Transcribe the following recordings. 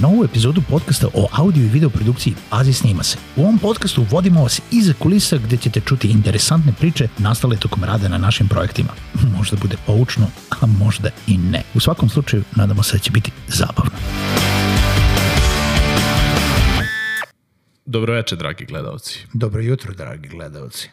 Novu epizodu podcasta o audio i video produkciji Pazi snima se. U ovom podcastu vodimo vas iza kulisa gde ćete čuti interesantne priče nastale tokom rada na našim projektima. Možda bude poučno, a možda i ne. U svakom slučaju, nadamo se da će biti zabavno. Dobroveče, dragi gledalci. Dobro jutro, dragi gledalci.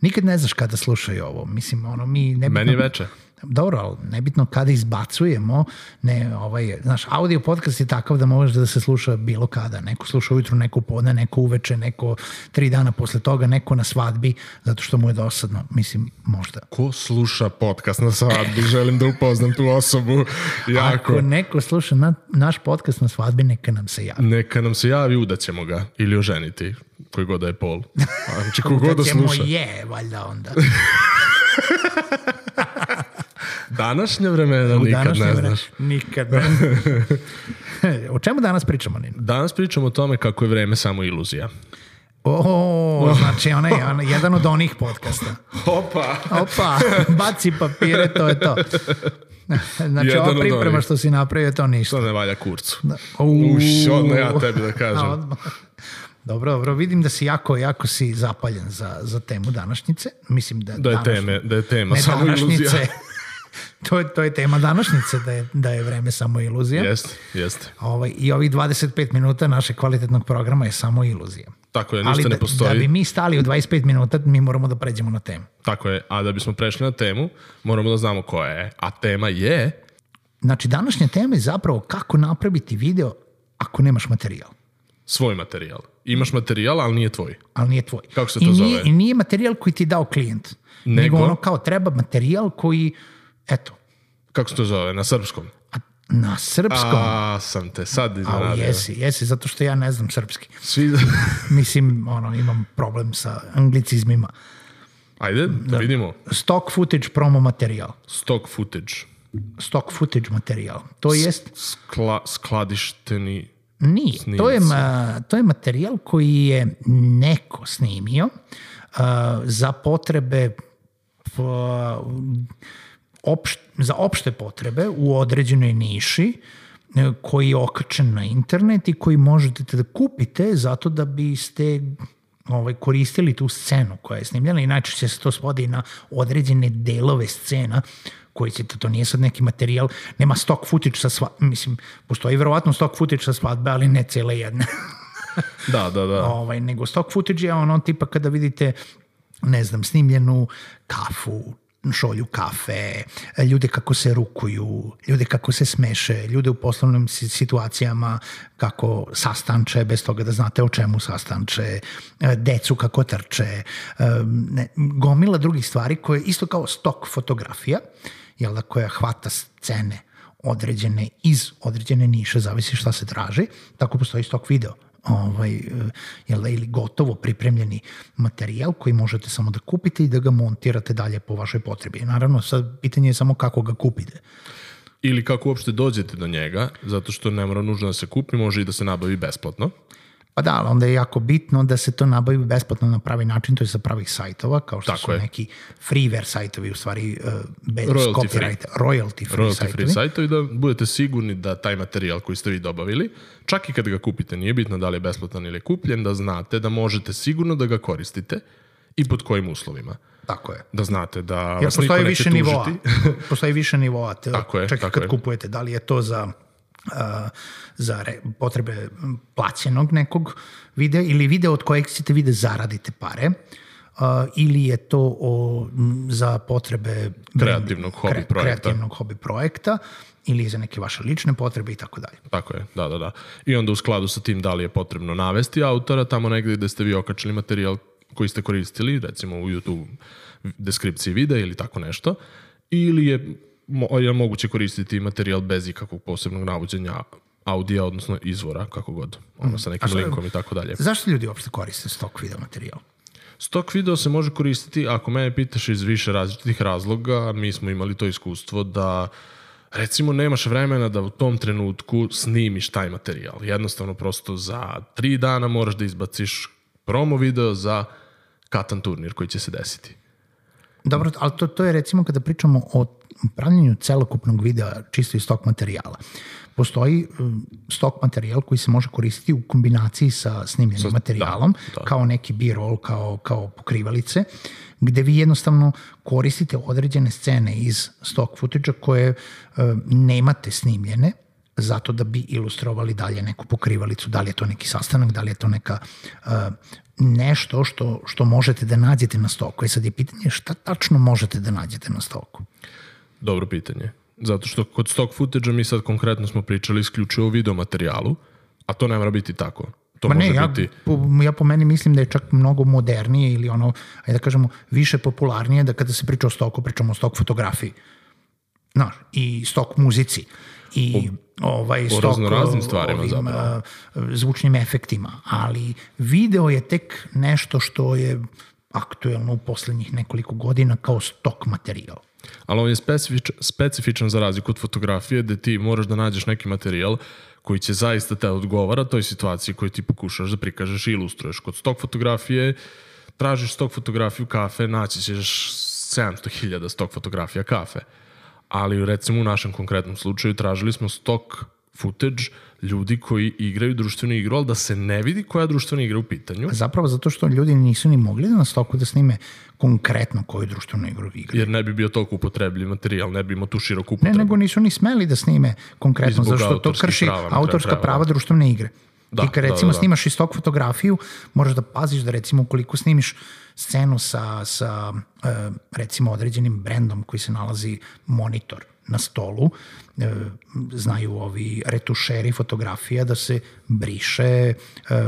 Nikad ne znaš kada slušaju ovo. Mislim, ono, mi nebitno... Meni je veče. Dobro, ali nebitno kada izbacujemo, ne, ovaj, znaš, audio podcast je takav da može da se sluša bilo kada. Neko sluša ujutru, neko podne, neko uveče, neko tri dana posle toga, neko na svadbi, zato što mu je dosadno. Mislim, možda. Ko sluša podcast na svadbi? Želim da upoznam tu osobu. Jako. Ako neko sluša na, naš podcast na svadbi, neka nam se javi. Neka nam se javi, udaćemo ga. Ili oženiti. Koji god da je pol. Znači, kogod da sluša. je, valjda onda. Današnje vremena U nikad ne znaš. Nikad ne O čemu danas pričamo, Nino? Danas pričamo o tome kako je vreme samo iluzija. O, znači onaj, onaj, jedan od onih podcasta. Opa! Opa, baci papire, to je to. Znači, Jedan ova priprema što si napravio, to ništa. To ne valja kurcu. Uuu. Uš, odmah ja tebi da kažem. odmah. Dobro, dobro, vidim da si jako, jako si zapaljen za, za temu današnjice. Mislim da, Da je, današnje- teme, da je tema ne samo iluzija. to, je, to je tema današnjice, da je, da je vreme samo iluzija. Jeste, jeste. Ovaj, I ovih 25 minuta našeg kvalitetnog programa je samo iluzija. Tako je, ništa Ali ne da, postoji. da bi mi stali u 25 minuta, mi moramo da pređemo na temu. Tako je, a da bismo prešli na temu, moramo da znamo koja je. A tema je... Znači, današnja tema je zapravo kako napraviti video ako nemaš materijal, svoj materijal. Imaš materijal, ali nije tvoj. ali nije tvoj. Kako se to I nije, zove? I nije materijal koji ti je dao klijent, nego, Nego? ono kao treba materijal koji, eto, Kako se to zove? Na srpskom? a na srpskom, A, sam te sad iznenadio. jesi, jesi, zato što ja ne znam srpski. Svi... Mislim, ono, imam problem sa anglicizmima. Ajde, da vidimo. Stock footage promo materijal. Stock footage. Stock footage materijal. To jest Skla, skladišteni... Nije. To je, ma, to je materijal koji je neko snimio uh, za potrebe f, opš, za opšte potrebe u određenoj niši e, koji je okačen na internet i koji možete da kupite zato da biste ovaj, koristili tu scenu koja je snimljena i najčešće se to svodi na određene delove scena koji ćete, to nije sad neki materijal, nema stock footage sa sva, mislim, postoji verovatno stock footage sa svadbe, ali ne cele jedne. Da, da, da. ovaj, nego stock footage je ono tipa kada vidite ne znam, snimljenu kafu, šolju kafe, ljude kako se rukuju, ljude kako se smeše, ljude u poslovnim si- situacijama kako sastanče bez toga da znate o čemu sastanče, e, decu kako trče, e, gomila drugih stvari koje isto kao stok fotografija, jel da, koja hvata scene određene iz određene niše, zavisi šta se traži, tako postoji stok video ovaj, eh, jel da, ili gotovo pripremljeni materijal koji možete samo da kupite i da ga montirate dalje po vašoj potrebi. Naravno, sad pitanje je samo kako ga kupite. Ili kako uopšte dođete do njega, zato što ne mora nužno da se kupi, može i da se nabavi besplatno. Pa da, ali onda je jako bitno da se to nabavi besplatno na pravi način, to je sa pravih sajtova, kao što Tako su je. neki freeware sajtovi, u stvari uh, bez Royalty free. copyrighta, royalty free royalty sajtovi. free sajtovi da budete sigurni da taj materijal koji ste vi dobavili, čak i kad ga kupite, nije bitno da li je besplatan ili je kupljen, da znate da možete sigurno da ga koristite i pod kojim uslovima. Tako je. Da znate da Jer vas niko postoji više tužiti. nivoa. postoji više nivoa. Te, Tako je, Čak i tako kad je. kupujete, da li je to za za re, potrebe plaćenog nekog videa ili video od kojeg ćete vide zaradite pare ili je to o, za potrebe Kreativnog hobi projekta. kreativnog hobi projekta ili za neke vaše lične potrebe i tako dalje. Tako je, da, da, da. I onda u skladu sa tim da li je potrebno navesti autora tamo negde gde ste vi okačili materijal koji ste koristili, recimo u YouTube deskripciji videa ili tako nešto, ili je, mo, je moguće koristiti materijal bez ikakvog posebnog navođenja audija, odnosno izvora, kako god, ono sa nekim šta- linkom i tako dalje. Zašto ljudi uopšte koriste stok video materijal? Stok video se može koristiti, ako mene pitaš iz više različitih razloga, mi smo imali to iskustvo da recimo nemaš vremena da u tom trenutku snimiš taj materijal. Jednostavno prosto za tri dana moraš da izbaciš promo video za katan turnir koji će se desiti. Dobro, ali to, to je recimo kada pričamo o pravljenju celokupnog videa čisto iz stok materijala. Postoji um, stok materijal koji se može koristiti u kombinaciji sa snimljenim Sa- materijalom, da, da. kao neki b-roll, kao, kao pokrivalice, gde vi jednostavno koristite određene scene iz stock footage koje um, nemate snimljene, zato da bi ilustrovali dalje neku pokrivalicu, da li je to neki sastanak, da li je to neka uh, nešto što, što možete da nađete na stoku. E sad je pitanje šta tačno možete da nađete na stoku. Dobro pitanje. Zato što kod stock footage mi sad konkretno smo pričali isključivo o video materijalu, a to ne mora biti tako. To Ma može ne, ja biti... po, ja po meni mislim da je čak mnogo modernije ili ono, ajde da kažemo, više popularnije da kada se priča o stoku, pričamo o stok fotografiji. Znaš, i stok muzici i ovaj stok raznoraznim stvarima zapravo. a, zvučnim efektima, ali video je tek nešto što je aktuelno u poslednjih nekoliko godina kao stok materijal. Ali on je specifič, specifičan za razliku od fotografije gde ti moraš da nađeš neki materijal koji će zaista te odgovara toj situaciji koju ti pokušaš da prikažeš i ilustruješ. Kod stok fotografije tražiš stok fotografiju kafe, naći ćeš 700.000 stok fotografija kafe. Ali recimo u našem konkretnom slučaju tražili smo stok footage ljudi koji igraju društvenu igru, ali da se ne vidi koja društvena igra u pitanju, Zapravo zato što ljudi nisu ni mogli da na stoku da snime konkretno koju društvenu igru igraju. jer ne bi bio toliko upotrebljiv materijal, ne bi imao tu široku Ne, upotrebu. nego nisu ni smeli da snime konkretno, zato što to krši prava autorska krajeva, prava da. društvene igre. Da, Ti kad da, recimo da, da. snimaš iz tog fotografiju, moraš da paziš da recimo ukoliko snimiš scenu sa, sa e, recimo određenim brendom koji se nalazi monitor na stolu, e, znaju ovi retušeri fotografija da se briše e,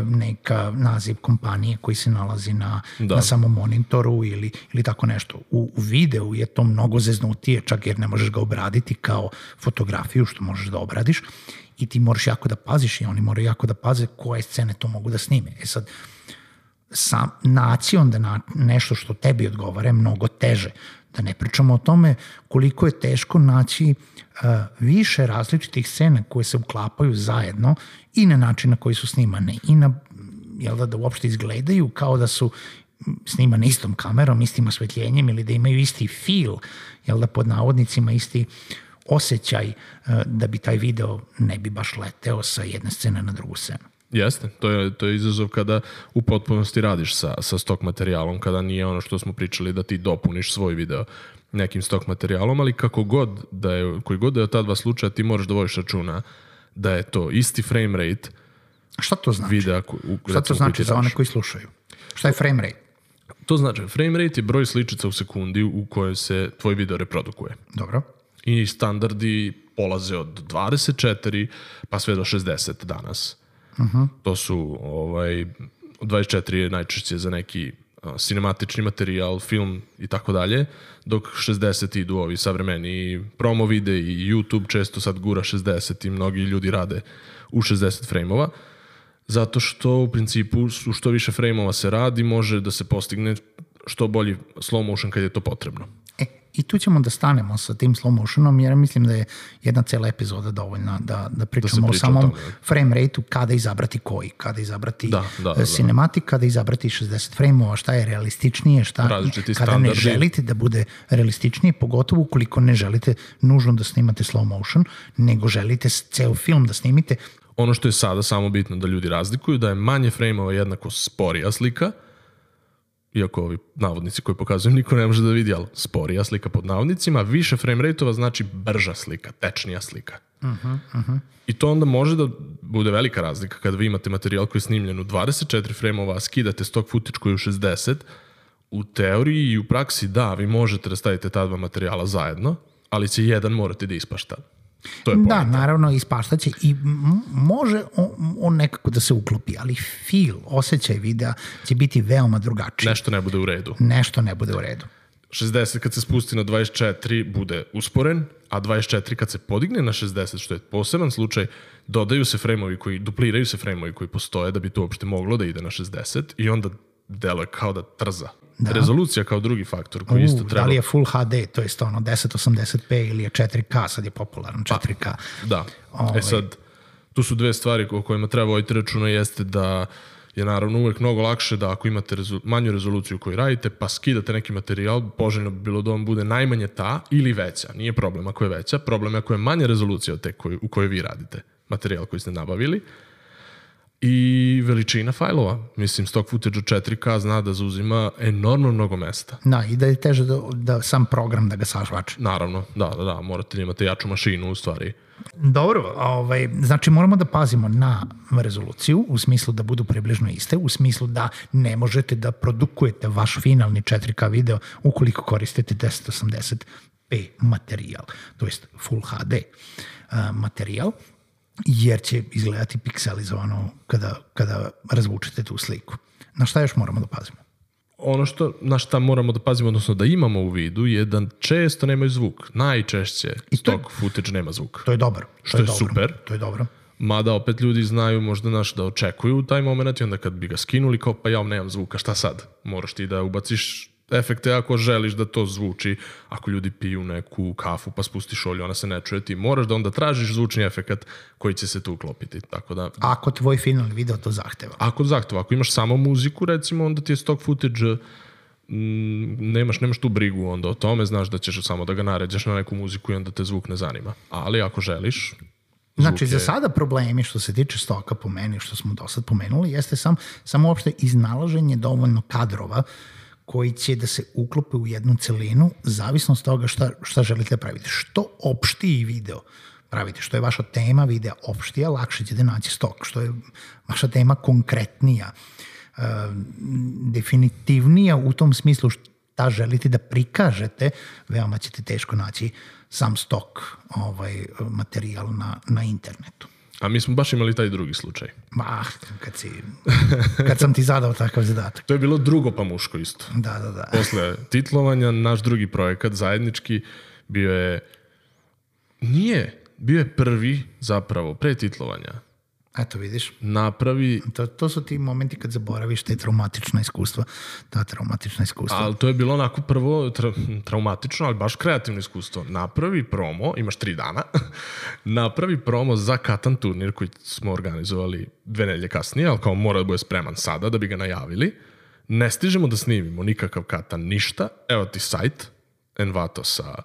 neka naziv kompanije koji se nalazi na, Da. na samom monitoru ili, ili tako nešto. U, u videu je to mnogo zeznutije, čak jer ne možeš ga obraditi kao fotografiju što možeš da obradiš i ti moraš jako da paziš i oni moraju jako da paze koje scene to mogu da snime. E sad, sam, naći onda na nešto što tebi odgovara je mnogo teže. Da ne pričamo o tome koliko je teško naći uh, više različitih scena koje se uklapaju zajedno i na način na koji su snimane i na, jel da, da uopšte izgledaju kao da su snimane istom kamerom, istim osvetljenjem ili da imaju isti feel, jel da pod navodnicima isti osjećaj uh, da bi taj video ne bi baš leteo sa jedne scene na drugu scenu. Jeste, to je, to je izazov kada u potpunosti radiš sa, sa stok materijalom, kada nije ono što smo pričali da ti dopuniš svoj video nekim stok materijalom, ali kako god da je, koji god da je od ta dva slučaja, ti moraš da vodiš računa da je to isti frame rate Šta to znači? videa u, Šta to znači za one koji slušaju? Šta je frame rate? To znači, frame rate je broj sličica u sekundi u kojoj se tvoj video reprodukuje. Dobro. I standardi polaze od 24 pa sve do 60 danas. Uh -huh. To su ovaj 24 je najčešće za neki a, sinematični materijal, film i tako dalje, dok 60 idu ovi savremeni promo vide i YouTube često sad gura 60 i mnogi ljudi rade u 60 frejmova. Zato što u principu su što više frejmova se radi, može da se postigne što bolji slow motion kad je to potrebno. I tu ćemo da stanemo sa tim slow motionom, jer mislim da je jedna cela epizoda dovoljna da, da pričamo priča o o samom tome, da. frame rateu, kada izabrati koji, kada izabrati Da, da, e, da. cinematic, kada izabrati 60 frame-ova, šta je realističnije, šta Različiti kada ne standardi. želite da bude realističnije, pogotovo ukoliko ne želite nužno da snimate slow motion, nego želite ceo film da snimite, Ono što je sada samo bitno da ljudi razlikuju, da je manje frejmova jednako sporija slika, iako ovi navodnici koji pokazujem niko ne može da vidi, ali sporija slika pod navodnicima, više frame rateova znači brža slika, tečnija slika. Uh -huh, uh -huh. I to onda može da bude velika razlika kada vi imate materijal koji je snimljen u 24 frame-ova, a skidate stock footage koji je u 60, u teoriji i u praksi da, vi možete da stavite ta dva materijala zajedno, ali će jedan morati da ispašta. To je Da, naravno, ispaštaće i može on, on nekako da se uklopi, ali feel, osjećaj videa će biti veoma drugačiji. Nešto ne bude u redu. Nešto ne bude u redu. 60 kad se spusti na 24 bude usporen, a 24 kad se podigne na 60, što je poseban slučaj, dodaju se fremovi koji, dupliraju se fremovi koji postoje da bi to uopšte moglo da ide na 60 i onda deluje kao da trza. Da. Rezolucija kao drugi faktor koji isto U, treba... Da li je Full HD, to je ono 1080p ili je 4K, sad je popularno 4K. Da. Ovaj. E sad, tu su dve stvari o kojima treba voditi računa jeste da je naravno uvek mnogo lakše da ako imate rezu, manju rezoluciju koju radite, pa skidate neki materijal, poželjno bi bilo da on bude najmanje ta ili veća. Nije problem ako je veća, problem je ako je manja rezolucija od te koju, u kojoj vi radite materijal koji ste nabavili i veličina fajlova. Mislim, stock footage od 4K zna da zauzima enormno mnogo mesta. Da, i da je teže da, da sam program da ga sažvače. Naravno, da, da, da, morate da imate jaču mašinu u stvari. Dobro, ovaj, znači moramo da pazimo na rezoluciju u smislu da budu približno iste, u smislu da ne možete da produkujete vaš finalni 4K video ukoliko koristite 1080p materijal, to jest Full HD uh, materijal, jer će izgledati pikselizovano kada, kada razvučete tu sliku. Na šta još moramo da pazimo? ono što, na šta moramo da pazimo, odnosno da imamo u vidu, je da često nemaju zvuk. Najčešće I to je- stock footage nema zvuk. To je dobro. Što to je dobro. super. To je dobro. Mada opet ljudi znaju možda naš da očekuju taj moment i onda kad bi ga skinuli kao pa ja nemam zvuka, šta sad? Moraš ti da ubaciš efekte ako želiš da to zvuči. Ako ljudi piju neku kafu pa spustiš olju, ona se ne čuje, ti moraš da onda tražiš zvučni efekat koji će se tu uklopiti. Tako da Ako tvoj finalni video to zahteva. ako zahteva, ako imaš samo muziku, recimo, onda ti je stock footage nemaš, nemaš tu brigu onda o tome, znaš da ćeš samo da ga naređaš na neku muziku i onda te zvuk ne zanima. Ali ako želiš, Znači, za sada problemi što se tiče stoka po meni, što smo do sad pomenuli, jeste sam, samo uopšte iznalaženje dovoljno kadrova koji će da se uklope u jednu celinu, zavisno od toga šta, šta želite da pravite. Što opštiji video pravite, što je vaša tema videa opštija, lakše ćete naći stok. Što je vaša tema konkretnija, e, definitivnija u tom smislu šta želite da prikažete, veoma ćete teško naći sam stok ovaj, materijal na, na internetu. A mi smo baš imali taj drugi slučaj. Ma, kad, si, kad sam ti zadao takav zadatak. To je bilo drugo pa muško isto. Da, da, da. Posle titlovanja, naš drugi projekat zajednički bio je... Nije, bio je prvi zapravo, pre titlovanja. Eto vidiš, Napravi to, to su ti momenti kad zaboraviš te traumatična iskustva. Ta traumatična iskustva. Ali to je bilo onako prvo tra traumatično, ali baš kreativno iskustvo. Napravi promo, imaš tri dana, napravi promo za Katan turnir koji smo organizovali dve nelje kasnije, ali kao mora da bude spreman sada da bi ga najavili. Ne stižemo da snimimo nikakav Katan, ništa. Evo ti sajt, Envato sa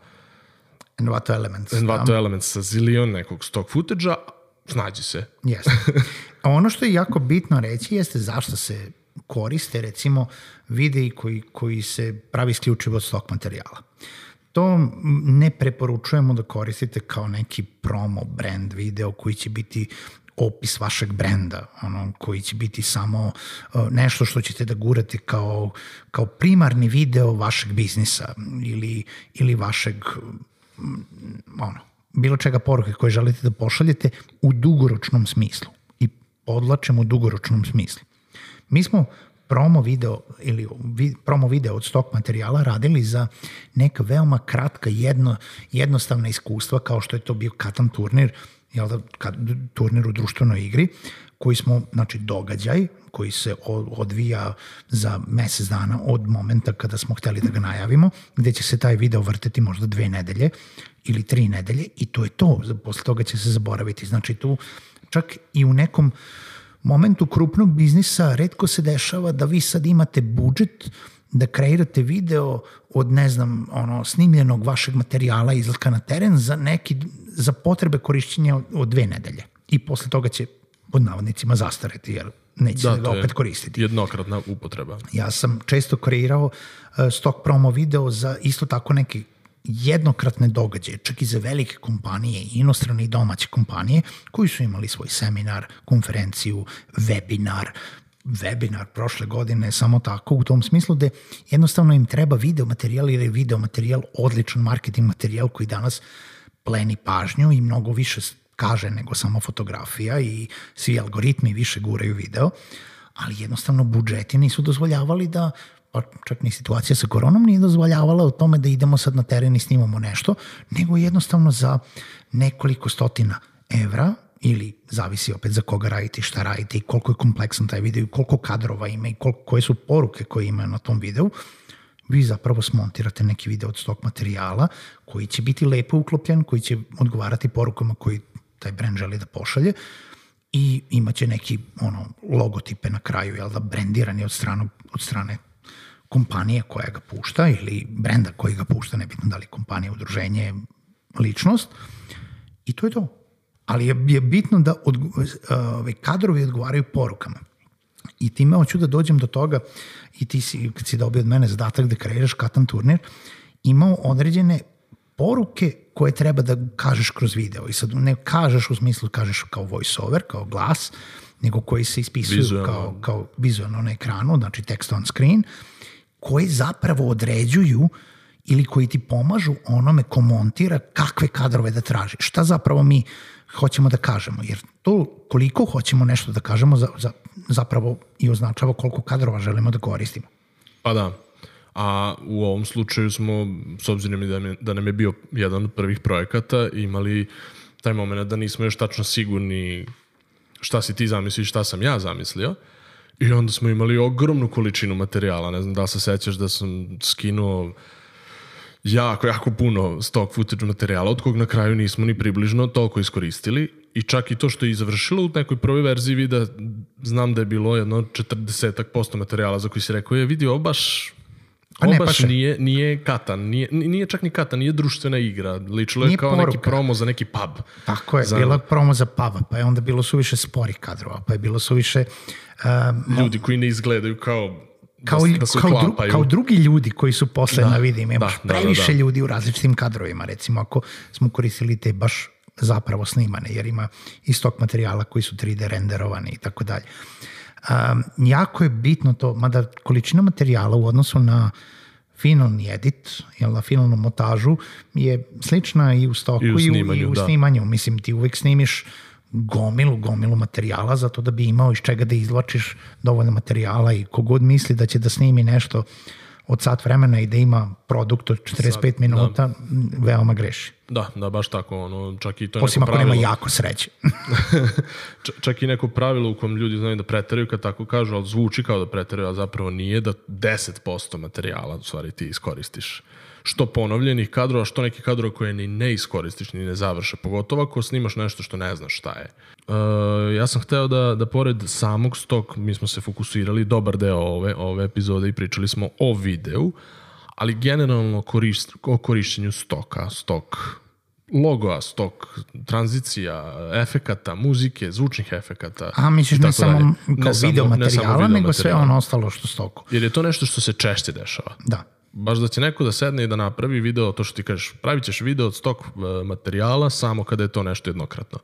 Envato Elements. Envato Elements sa zilion nekog stock footage-a, snađi se. Jeste. Ono što je jako bitno reći jeste zašto se koriste recimo videi koji, koji se pravi isključivo od stok materijala. To ne preporučujemo da koristite kao neki promo brand video koji će biti opis vašeg brenda, ono, koji će biti samo uh, nešto što ćete da gurate kao, kao primarni video vašeg biznisa ili, ili vašeg ono, bilo čega poruke koje želite da pošaljete u dugoročnom smislu. I podlačem u dugoročnom smislu. Mi smo promo video ili promo video od stok materijala radili za neka veoma kratka jedno, jednostavna iskustva kao što je to bio Katan turnir, jel da, kad, turnir u društvenoj igri, koji smo, znači događaj koji se odvija za mesec dana od momenta kada smo hteli da ga najavimo, gde će se taj video vrteti možda dve nedelje ili tri nedelje i to je to, posle toga će se zaboraviti. Znači tu čak i u nekom momentu krupnog biznisa redko se dešava da vi sad imate budžet da kreirate video od, ne znam, ono, snimljenog vašeg materijala izlaska na teren za neki, za potrebe korišćenja od dve nedelje. I posle toga će pod navodnicima zastareti, jer neće da, da ga to je opet koristiti. Jednokratna upotreba. Ja sam često kreirao uh, stok promo video za isto tako neke jednokratne događaje, čak i za velike kompanije, inostrane i domaće kompanije, koji su imali svoj seminar, konferenciju, webinar, webinar prošle godine, samo tako, u tom smislu da jednostavno im treba video materijal ili video materijal odličan marketing materijal koji danas pleni pažnju i mnogo više kaže nego samo fotografija i svi algoritmi više guraju video, ali jednostavno budžeti nisu dozvoljavali da pa čak ni situacija sa koronom nije dozvoljavala o tome da idemo sad na teren i snimamo nešto, nego jednostavno za nekoliko stotina evra ili zavisi opet za koga radite i šta radite i koliko je kompleksan taj video i koliko kadrova ima i koliko, koje su poruke koje ima na tom videu, vi zapravo smontirate neki video od stok materijala koji će biti lepo uklopljen, koji će odgovarati porukama koji taj brand želi da pošalje i imaće neki ono logotipe na kraju, jel da, brendirani od strane, od strane kompanije koja ga pušta ili brenda koji ga pušta, nebitno da li kompanija, udruženje, ličnost. I to je to. Ali je, je bitno da od, uh, kadrovi odgovaraju porukama. I time hoću da dođem do toga i ti si, kad si dobio od mene zadatak da kreiraš katan turnir, imao određene poruke koje treba da kažeš kroz video. I sad ne kažeš u smislu kažeš kao voice over, kao glas, nego koji se ispisuju vizualno. kao, kao vizualno na ekranu, znači text on screen, koji zapravo određuju ili koji ti pomažu onome ko montira kakve kadrove da traži. Šta zapravo mi hoćemo da kažemo, jer to koliko hoćemo nešto da kažemo za, za, zapravo i označava koliko kadrova želimo da koristimo. Pa da, a u ovom slučaju smo, s obzirom da, mi, da nam je bio jedan od prvih projekata, imali taj moment da nismo još tačno sigurni šta si ti zamislio i šta sam ja zamislio. I onda smo imali ogromnu količinu materijala. Ne znam da li se sećaš da sam skinuo jako, jako puno stock footage materijala, od kog na kraju nismo ni približno toliko iskoristili. I čak i to što je završilo u nekoj prvoj verziji videa, znam da je bilo jedno 40% materijala za koji si rekao, je vidio, ovo baš Pa ne, baš nije, nije katan, nije, nije čak ni katan, nije društvena igra. Ličilo je kao poruka. neki promo za neki pub. Tako je, za... bila promo za pub, pa je onda bilo suviše spori kadrova, pa je bilo suviše... Um, Ljudi koji ne izgledaju kao kao, da, da kao, dru, kao drugi ljudi koji su posle da, na vidima. Imaš da, previše da, da, da. ljudi u različitim kadrovima, recimo ako smo koristili te baš zapravo snimane, jer ima istog materijala koji su 3D renderovani i tako dalje. Um, jako je bitno to, mada količina materijala u odnosu na finalni edit, jel, na finalnu montažu je slična i u stoku i u snimanju. I u, i u snimanju. Da. Mislim, ti uvek snimiš gomilu, gomilu materijala zato da bi imao iz čega da izvlačiš dovoljno materijala i kogod misli da će da snimi nešto od sat vremena i da ima produkt od 45 Sad, da. minuta, da. veoma greši. Da, da, baš tako. Ono, čak i to Osim ako pravilo, nema jako sreće. čak i neko pravilo u kojem ljudi znaju da preteraju kad tako kažu, ali zvuči kao da preteraju, a zapravo nije da 10% materijala u stvari ti iskoristiš što ponovljenih kadrova, što neki kadrova koje ni ne iskoristiš, ni ne završe, pogotovo ako snimaš nešto što ne znaš šta je. Uh, ja sam hteo da, da pored samog stok, mi smo se fokusirali dobar deo ove, ove epizode i pričali smo o videu, ali generalno korist, o korišćenju stoka, stok logoa, stok, tranzicija, efekata, muzike, zvučnih efekata. A misliš ne samo kao ne video materijala, ne samo video nego materijala. sve ono ostalo što stoku. Jer je to nešto što se češće dešava. Da baš da će neko da sedne i da napravi video, to što ti kažeš, pravit ćeš video od stok e, materijala samo kada je to nešto jednokratno.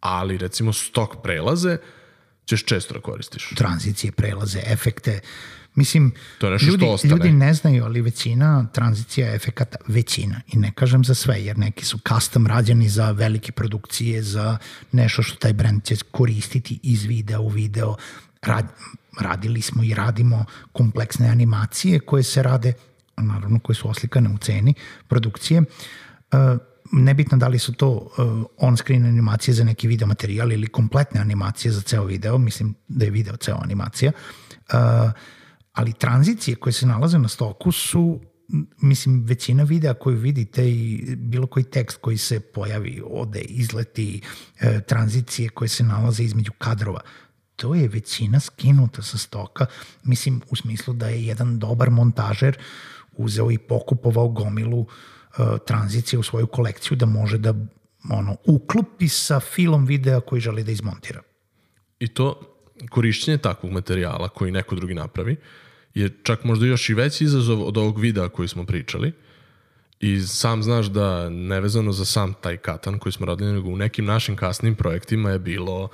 Ali recimo stok prelaze ćeš često da koristiš. Tranzicije, prelaze, efekte. Mislim, to je nešto ljudi, što ostane. ljudi ne znaju, ali većina tranzicija efekata, većina, i ne kažem za sve, jer neki su custom rađeni za velike produkcije, za nešto što taj brand će koristiti iz videa u video, rad, radili smo i radimo kompleksne animacije koje se rade, naravno koje su oslikane u ceni produkcije. E, nebitno da li su to uh, on-screen animacije za neki video materijal ili kompletne animacije za ceo video, mislim da je video ceo animacija, uh, ali tranzicije koje se nalaze na stoku su mislim, većina videa koju vidite i bilo koji tekst koji se pojavi, ode, izleti, e, tranzicije koje se nalaze između kadrova, to je većina skinuta sa stoka, mislim u smislu da je jedan dobar montažer uzeo i pokupovao gomilu uh, tranzicije u svoju kolekciju da može da ono, uklopi sa filom videa koji želi da izmontira. I to korišćenje takvog materijala koji neko drugi napravi je čak možda još i veći izazov od ovog videa koji smo pričali i sam znaš da nevezano za sam taj katan koji smo radili, nego u nekim našim kasnim projektima je bilo uh,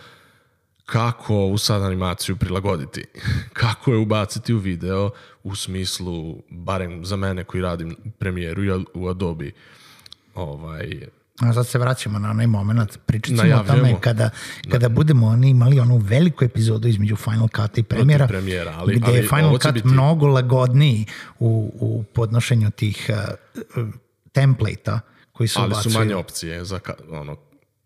kako ovu sad animaciju prilagoditi, kako je ubaciti u video u smislu, barem za mene koji radim premijeru u Adobe, ovaj, A sad se vraćamo na onaj moment, pričat ćemo o tome kada, kada da. budemo oni imali onu veliku epizodu između Final Cut i premijera, premijera ali, gde ali je Final Cut biti... mnogo lagodniji u, u podnošenju tih uh, templata koji su Ali su manje opcije za ono,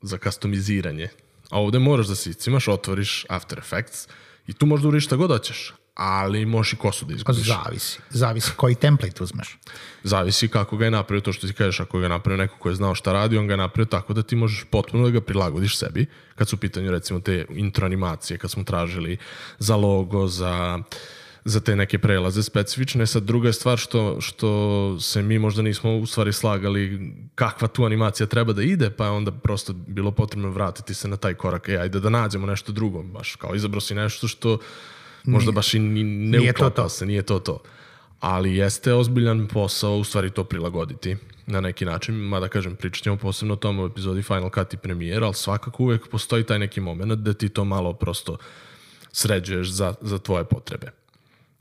za kastomiziranje. A ovde moraš da se iscimaš, otvoriš After Effects i tu možda uriš šta god hoćeš, ali možeš i kosu da Pa izgubiš. zavisi. Zavisi koji template uzmeš. Zavisi kako ga je napravio, to što ti kažeš, ako ga je napravio neko ko je znao šta radi, on ga je napravio tako da ti možeš potpuno da ga prilagodiš sebi, kad su u pitanju recimo te intro animacije, kad smo tražili za logo, za za te neke prelaze specifične. Sad druga je stvar što, što se mi možda nismo u stvari slagali kakva tu animacija treba da ide, pa je onda prosto bilo potrebno vratiti se na taj korak. E, ajde da nađemo nešto drugo, baš kao izabrao si nešto što možda baš i ni, ne Nije to to. se, nije to to. Ali jeste ozbiljan posao u stvari to prilagoditi na neki način, mada kažem, pričat ćemo posebno o tom u epizodi Final Cut i premijer, ali svakako uvek postoji taj neki moment da ti to malo prosto sređuješ za, za tvoje potrebe.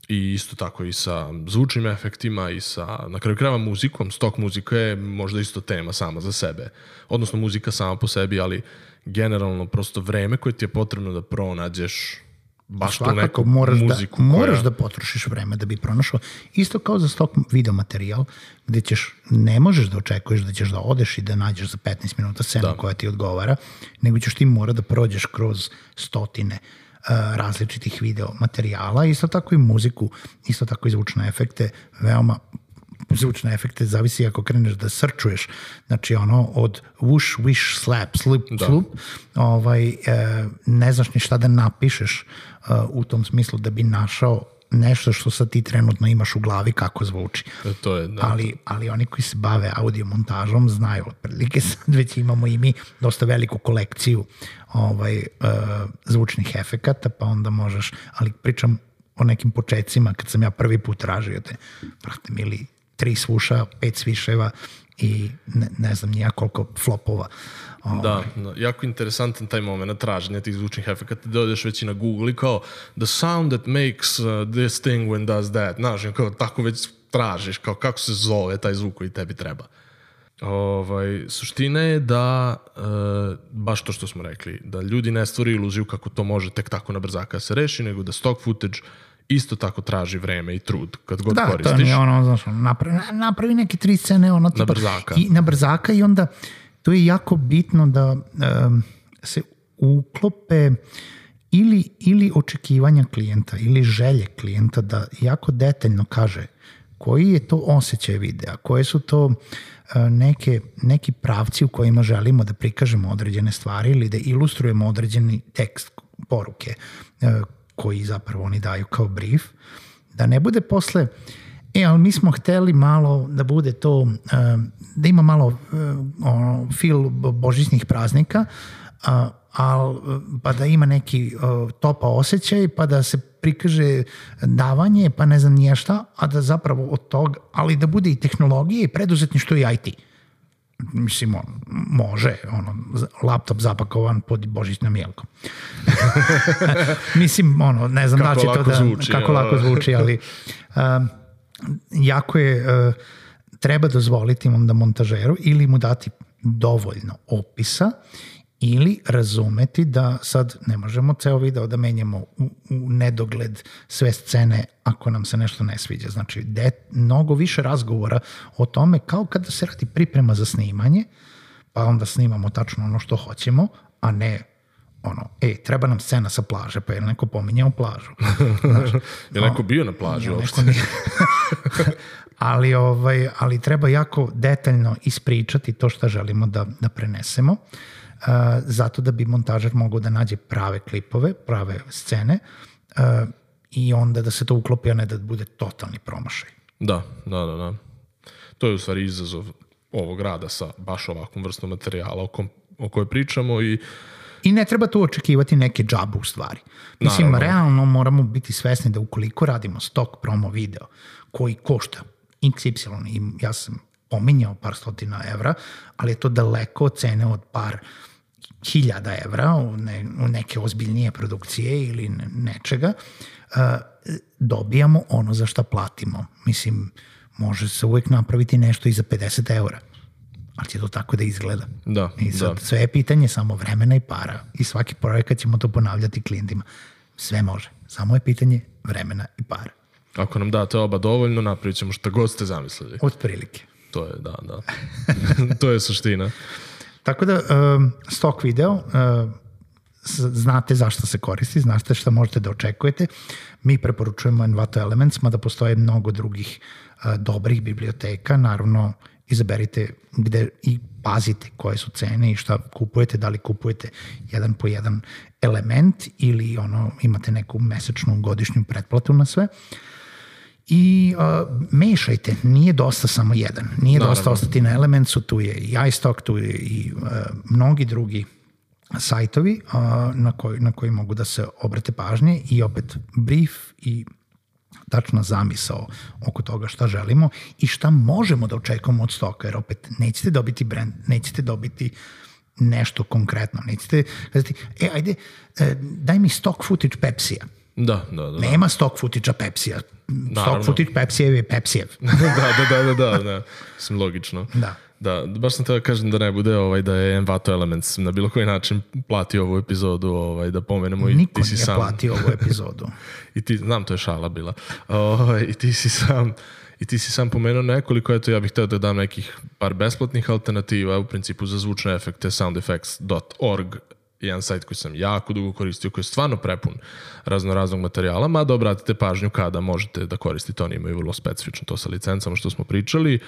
I isto tako i sa zvučnim efektima i sa, na kraju krajeva muzikom, stok muzika je možda isto tema sama za sebe. Odnosno muzika sama po sebi, ali generalno prosto vreme koje ti je potrebno da pronađeš baš tu neku moraš, muziku da, moraš koja... da potrošiš vreme da bi pronašao. Isto kao za stok video materijal, gde ćeš, ne možeš da očekuješ da ćeš da odeš i da nađeš za 15 minuta scenu Da. koja ti odgovara, nego ćeš ti mora da prođeš kroz stotine različitih video materijala, isto tako i muziku, isto tako i zvučne efekte, veoma zvučne efekte zavisi ako kreneš da srčuješ, znači ono od whoosh, wish, slap, slip, Da. slup, ovaj, e, ne znaš ni šta da napišeš e, u tom smislu da bi našao nešto što sad ti trenutno imaš u glavi kako zvuči. E, To je, da. Ali, ali oni koji se bave audio montažom znaju otprilike sad već imamo i mi dosta veliku kolekciju ovaj, uh, zvučnih efekata, pa onda možeš, ali pričam o nekim početcima kad sam ja prvi put tražio te, brate mili, tri svuša, pet sviševa i ne, ne znam nija koliko flopova. Ovaj, Da, da, jako interesantan taj moment traženja tih zvučnih efekata, da odeš već i na Google i kao the sound that makes uh, this thing when does that, znaš, kao tako već tražiš, kao kako se zove taj zvuk koji tebi treba. Ovaj, suština je da, e, baš to što smo rekli, da ljudi ne stvori iluziju kako to može tek tako na brzaka da se reši, nego da stock footage isto tako traži vreme i trud kad god Da, to koristiš. nije ono, znaš, ono, napravi, napravi neke tri scene, ono, tipa, brzaka. I na brzaka i onda to je jako bitno da se uklope ili, ili očekivanja klijenta ili želje klijenta da jako detaljno kaže koji je to osjećaj videa, koje su to uh, neke, neki pravci u kojima želimo da prikažemo određene stvari ili da ilustrujemo određeni tekst poruke uh, koji zapravo oni daju kao brief, da ne bude posle E, ali mi smo hteli malo da bude to, uh, da ima malo uh, ono, feel božićnih praznika, al, pa da ima neki uh, topa osjećaj, pa da se prikaže davanje, pa ne znam nije šta, a da zapravo od toga, ali da bude i tehnologije i preduzetništvo i IT. Mislim, on, može, ono, laptop zapakovan pod božićnom jelkom. Mislim, ono, ne znam Kako da će to da, zvuči, kako lako zvuči, ali um, jako je, uh, treba dozvoliti onda montažeru ili mu dati dovoljno opisa ili razumeti da sad ne možemo ceo video da menjamo u, u nedogled sve scene ako nam se nešto ne sviđa. Znači, de, mnogo više razgovora o tome kao kada se radi priprema za snimanje, pa onda snimamo tačno ono što hoćemo, a ne ono, ej, treba nam scena sa plaže, pa je neko pominjao plažu? Znaš, Je neko bio na plaži uopšte? neko nije- ali, ovaj, ali treba jako detaljno ispričati to što želimo da, da prenesemo, uh, zato da bi montažer mogao da nađe prave klipove, prave scene uh, i onda da se to uklopi, a ne da bude totalni promašaj. Da, da, da, da. To je u stvari izazov ovog rada sa baš ovakvom vrstom materijala o, kom, o kojoj pričamo i I ne treba tu očekivati neke džabu u stvari. Mislim, Naravno. realno moramo biti svesni da ukoliko radimo stok promo video koji košta XY i ja sam pominjao par stotina evra, ali je to daleko od cene od par hiljada evra u, ne, u neke ozbiljnije produkcije ili ne- nečega, uh, dobijamo ono za šta platimo. Mislim, može se uvek napraviti nešto i za 50 eura, ali će to tako da izgleda. da, I sad da. sve je pitanje samo vremena i para. I svaki projekat ćemo to ponavljati klijentima. Sve može. Samo je pitanje vremena i para. Ako nam date oba dovoljno, napravit ćemo šta god ste zamislili. Od prilike. To je, da, da. to je suština. Tako da, um, stok video, uh, znate zašto se koristi, znate šta možete da očekujete. Mi preporučujemo Envato Elements, mada postoje mnogo drugih uh, dobrih biblioteka, naravno izaberite gde i pazite koje su cene i šta kupujete, da li kupujete jedan po jedan element ili ono imate neku mesečnu godišnju pretplatu na sve. I uh, mešajte, nije dosta samo jedan, nije Naravno. dosta ostati na Elementsu, tu je i iStock, tu je i uh, mnogi drugi sajtovi uh, na, koji, na koji mogu da se obrate pažnje i opet brief i tačna zamisao oko toga šta želimo i šta možemo da očekujemo od stoka, jer opet nećete dobiti brand, nećete dobiti nešto konkretno, nećete kazati, e, ajde, e, daj mi stock footage Pepsija. Da, da, da. Nema stock footage Pepsija. Stock footage Pepsijev je Pepsijev. da, da, da, da, da, da. Mislim, logično. Da. Da, baš sam te da kažem da ne bude ovaj, da je Envato Elements na bilo koji način platio ovu epizodu, ovaj, da pomenemo i Niko ti si sam... platio ovu epizodu. I ti, znam, to je šala bila. Ovaj, I ti si sam i ti si sam pomenuo nekoliko, eto ja bih hteo da dam nekih par besplatnih alternativa, u principu za zvučne efekte soundeffects.org jedan sajt koji sam jako dugo koristio, koji je stvarno prepun razno raznog materijala, mada obratite pažnju kada možete da koristite, oni imaju vrlo specifično to sa licencama što smo pričali.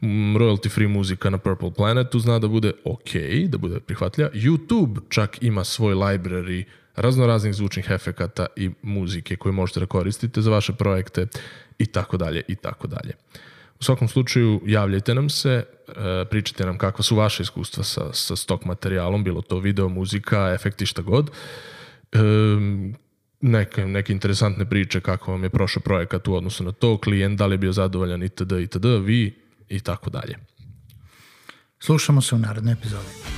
Mm, royalty free muzika na Purple Planetu zna da bude ok, da bude prihvatljiva. YouTube čak ima svoj library razno raznih zvučnih efekata i muzike koje možete da koristite za vaše projekte i tako dalje i tako dalje. U svakom slučaju javljajte nam se, e, pričajte nam kakva su vaše iskustva sa, sa stok materijalom, bilo to video, muzika, efekti, šta god. E, neke, neke interesantne priče kako vam je prošao projekat u odnosu na to, klijent, da li je bio zadovoljan itd. itd. vi i tako dalje. Slušamo se u narodnoj epizodi.